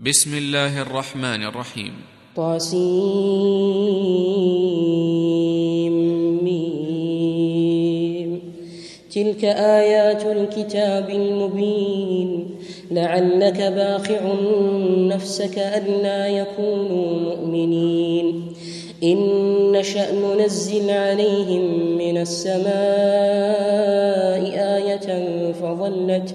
بسم الله الرحمن الرحيم. طاسيم. تلك آيات الكتاب المبين. لعلك باخع نفسك ألا يكونوا مؤمنين. إن نشأ ننزل عليهم من السماء آية فظلت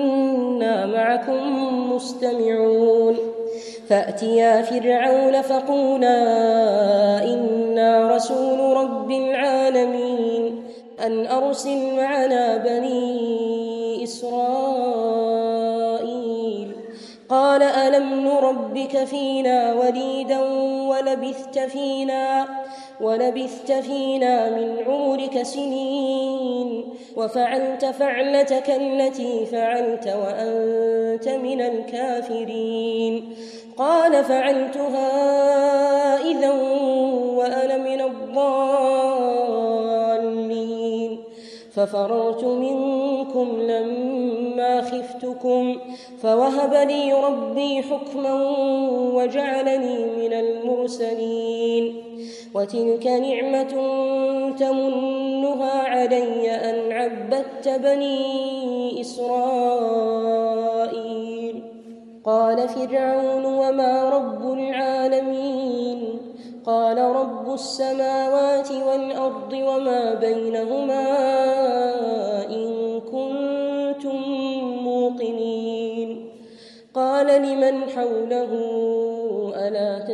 معكم مستمعون. فأتيا فرعون فقولا إنا رسول رب العالمين أن أرسل معنا بني إسرائيل قال ألم نربك فينا وليدا ولبثت فينا ولبثت فينا من عمرك سنين وفعلت فعلتك التي فعلت وأنت من الكافرين قال فعلتها إذا وأنا من الضالين ففررت منكم لما خفتكم فوهب لي ربي حكما وجعلني من المرسلين وتلك نعمة تمنها علي أن عبدت بني إسرائيل. قال فرعون وما رب العالمين؟ قال رب السماوات والأرض وما بينهما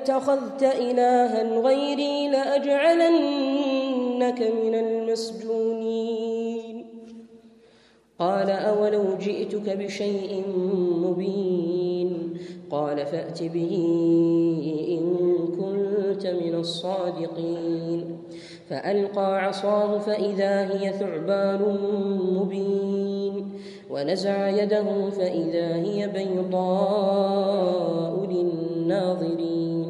اتخذت إلها غيري لأجعلنك من المسجونين. قال أولو جئتك بشيء مبين؟ قال فأت به إن كنت من الصادقين. فألقى عصاه فإذا هي ثعبان مبين. ونزع يده فإذا هي بيضاء للناظرين.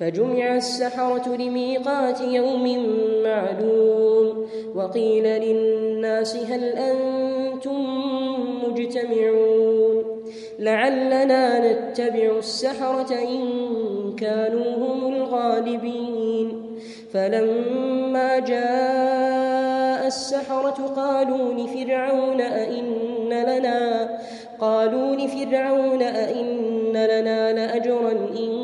فجمع السحرة لميقات يوم معلوم وقيل للناس هل أنتم مجتمعون لعلنا نتبع السحرة إن كانوا هم الغالبين فلما جاء السحرة قالوا لفرعون أئن لنا قالوا لفرعون أئن لنا لأجرا إن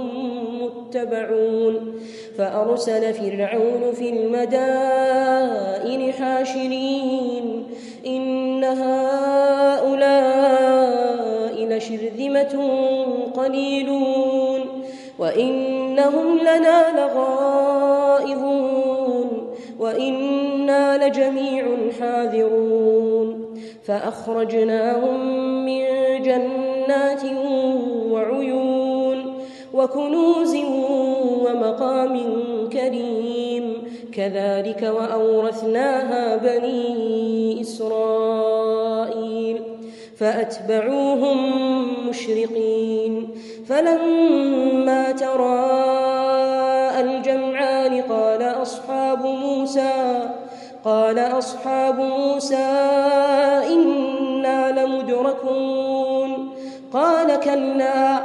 متبعون فأرسل فرعون في المدائن حاشرين إن هؤلاء لشرذمة قليلون وإنهم لنا لغائظون وإنا لجميع حاذرون فأخرجناهم من جنات وعيون وكنوز ومقام كريم كذلك وأورثناها بني إسرائيل فأتبعوهم مشرقين فلما تراءى الجمعان قال أصحاب موسى قال أصحاب موسى إنا لمدركون قال كلا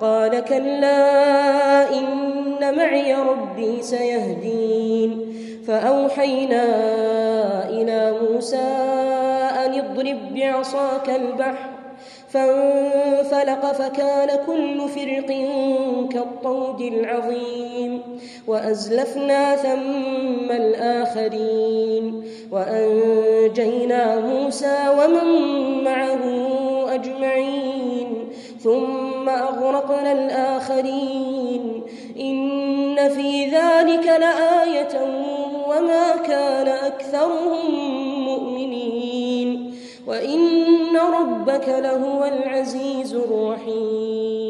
قال كلا إن معي ربي سيهدين. فأوحينا إلى موسى أن اضرب بعصاك البحر فانفلق فكان كل فرق كالطود العظيم. وأزلفنا ثم الآخرين. وأنجينا موسى ومن معه أجمعين. ثم أغرقنا الآخرين. إن في ذلك لآية وما كان أكثرهم مؤمنين. وإن ربك لهو العزيز الرحيم.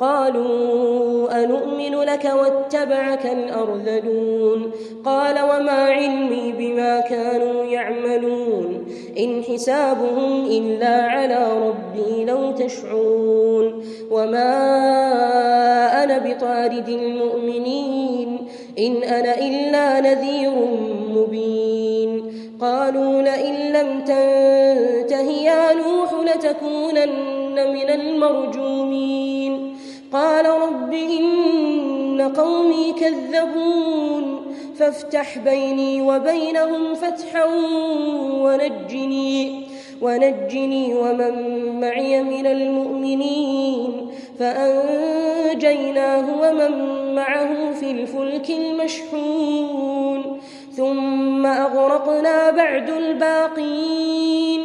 قالوا أنؤمن لك واتبعك الأرذلون قال وما علمي بما كانوا يعملون إن حسابهم إلا على ربي لو تشعرون وما أنا بطارد المؤمنين إن أنا إلا نذير مبين قالوا لئن لم تنته يا نوح لتكونن من المرجومين قال رب إن قومي كذبون فافتح بيني وبينهم فتحا ونجني ونجني ومن معي من المؤمنين فأنجيناه ومن معه في الفلك المشحون ثم أغرقنا بعد الباقين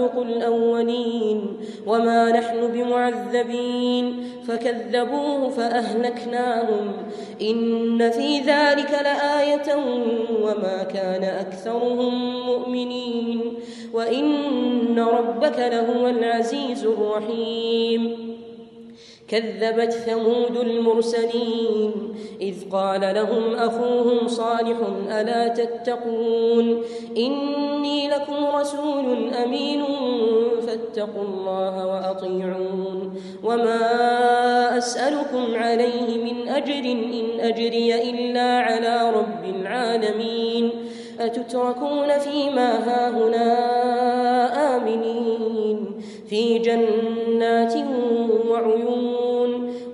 إلا خلق الأولين وما نحن بمعذبين فكذبوه فأهلكناهم إن في ذلك لآية وما كان أكثرهم مؤمنين وإن ربك لهو العزيز الرحيم كذبت ثمود المرسلين إذ قال لهم أخوهم صالح ألا تتقون إني لكم رسول أمين فاتقوا الله وأطيعون وما أسألكم عليه من أجر إن أجري إلا على رب العالمين أتتركون فيما هاهنا آمنين في جنات وعيون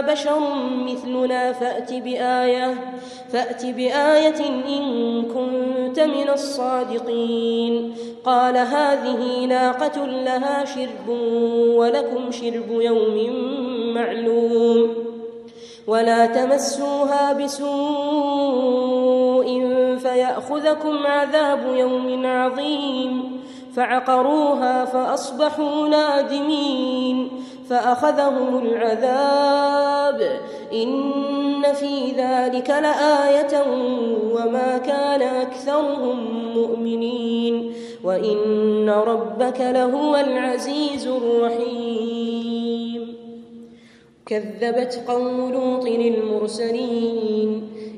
بشر مثلنا فأت بآية فأت بآية إن كنت من الصادقين. قال هذه ناقة لها شرب ولكم شرب يوم معلوم. ولا تمسوها بسوء فيأخذكم عذاب يوم عظيم. فعقروها فأصبحوا نادمين. فأخذهم العذاب. إن في ذلك لآية وما كان أكثرهم مؤمنين. وإن ربك لهو العزيز الرحيم. كذبت قوم لوط المرسلين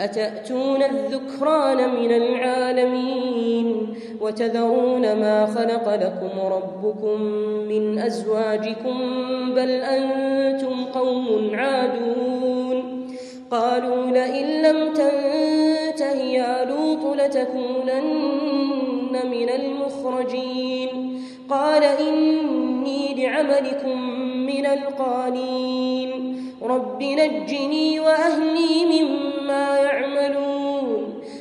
أتأتون الذكران من العالمين وتذرون ما خلق لكم ربكم من أزواجكم بل أنتم قوم عادون قالوا لئن لم تنته يا لوط لتكونن من المخرجين قال إني لعملكم من القالين رب نجني وأهلي مما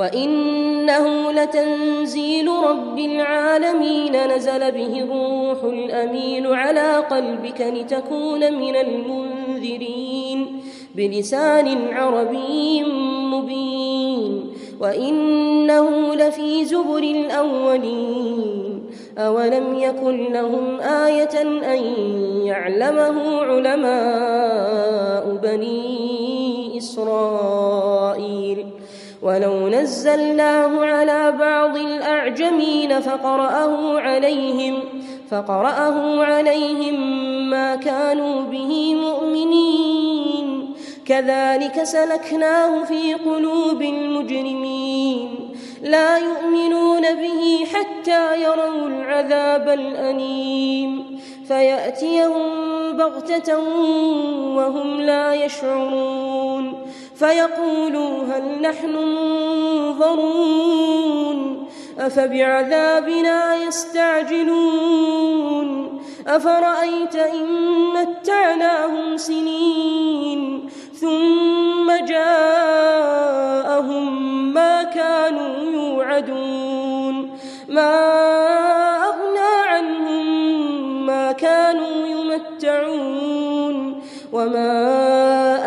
وإنه لتنزيل رب العالمين نزل به الروح الأمين على قلبك لتكون من المنذرين بلسان عربي مبين وإنه لفي زبر الأولين أولم يكن لهم آية أن يعلمه علماء بني إسرائيل ولو نزلناه على بعض الأعجمين فقرأه عليهم فقرأه عليهم ما كانوا به مؤمنين. كذلك سلكناه في قلوب المجرمين. لا يؤمنون به حتى يروا العذاب الأليم. فيأتيهم بغتة وهم لا يشعرون. فيقولوا هل نحن منظرون؟ أفبعذابنا يستعجلون؟ أفرأيت إن متعناهم سنين ثم جاءهم ما كانوا يوعدون؟ ما أغنى عنهم ما كانوا يمتعون؟ وما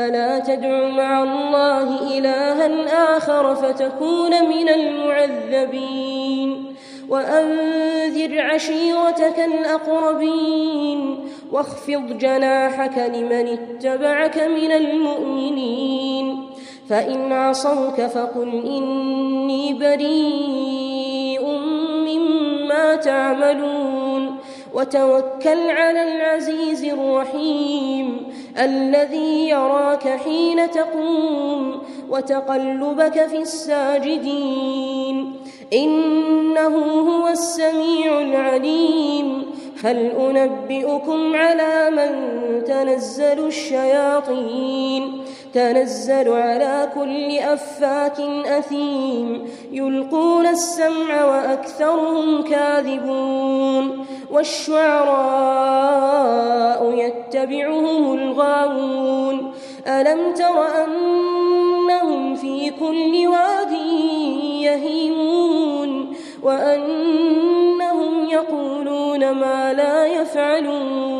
فلا تدع مع الله إلها آخر فتكون من المعذبين. وأنذر عشيرتك الأقربين. واخفض جناحك لمن اتبعك من المؤمنين. فإن عصوك فقل إني بريء مما تعملون. وتوكل على العزيز الرحيم. الذي يراك حين تقوم وتقلبك في الساجدين. إنه هو السميع العليم. هل أنبئكم على من تنزل الشياطين؟ تنزل على كل أفاك أثيم يلقون السمع وأكثرهم كاذبون والشعراء يتبعهم الغاوون ألم تر أنهم في كل واد يهيمون وأنهم يقولون ما لا يفعلون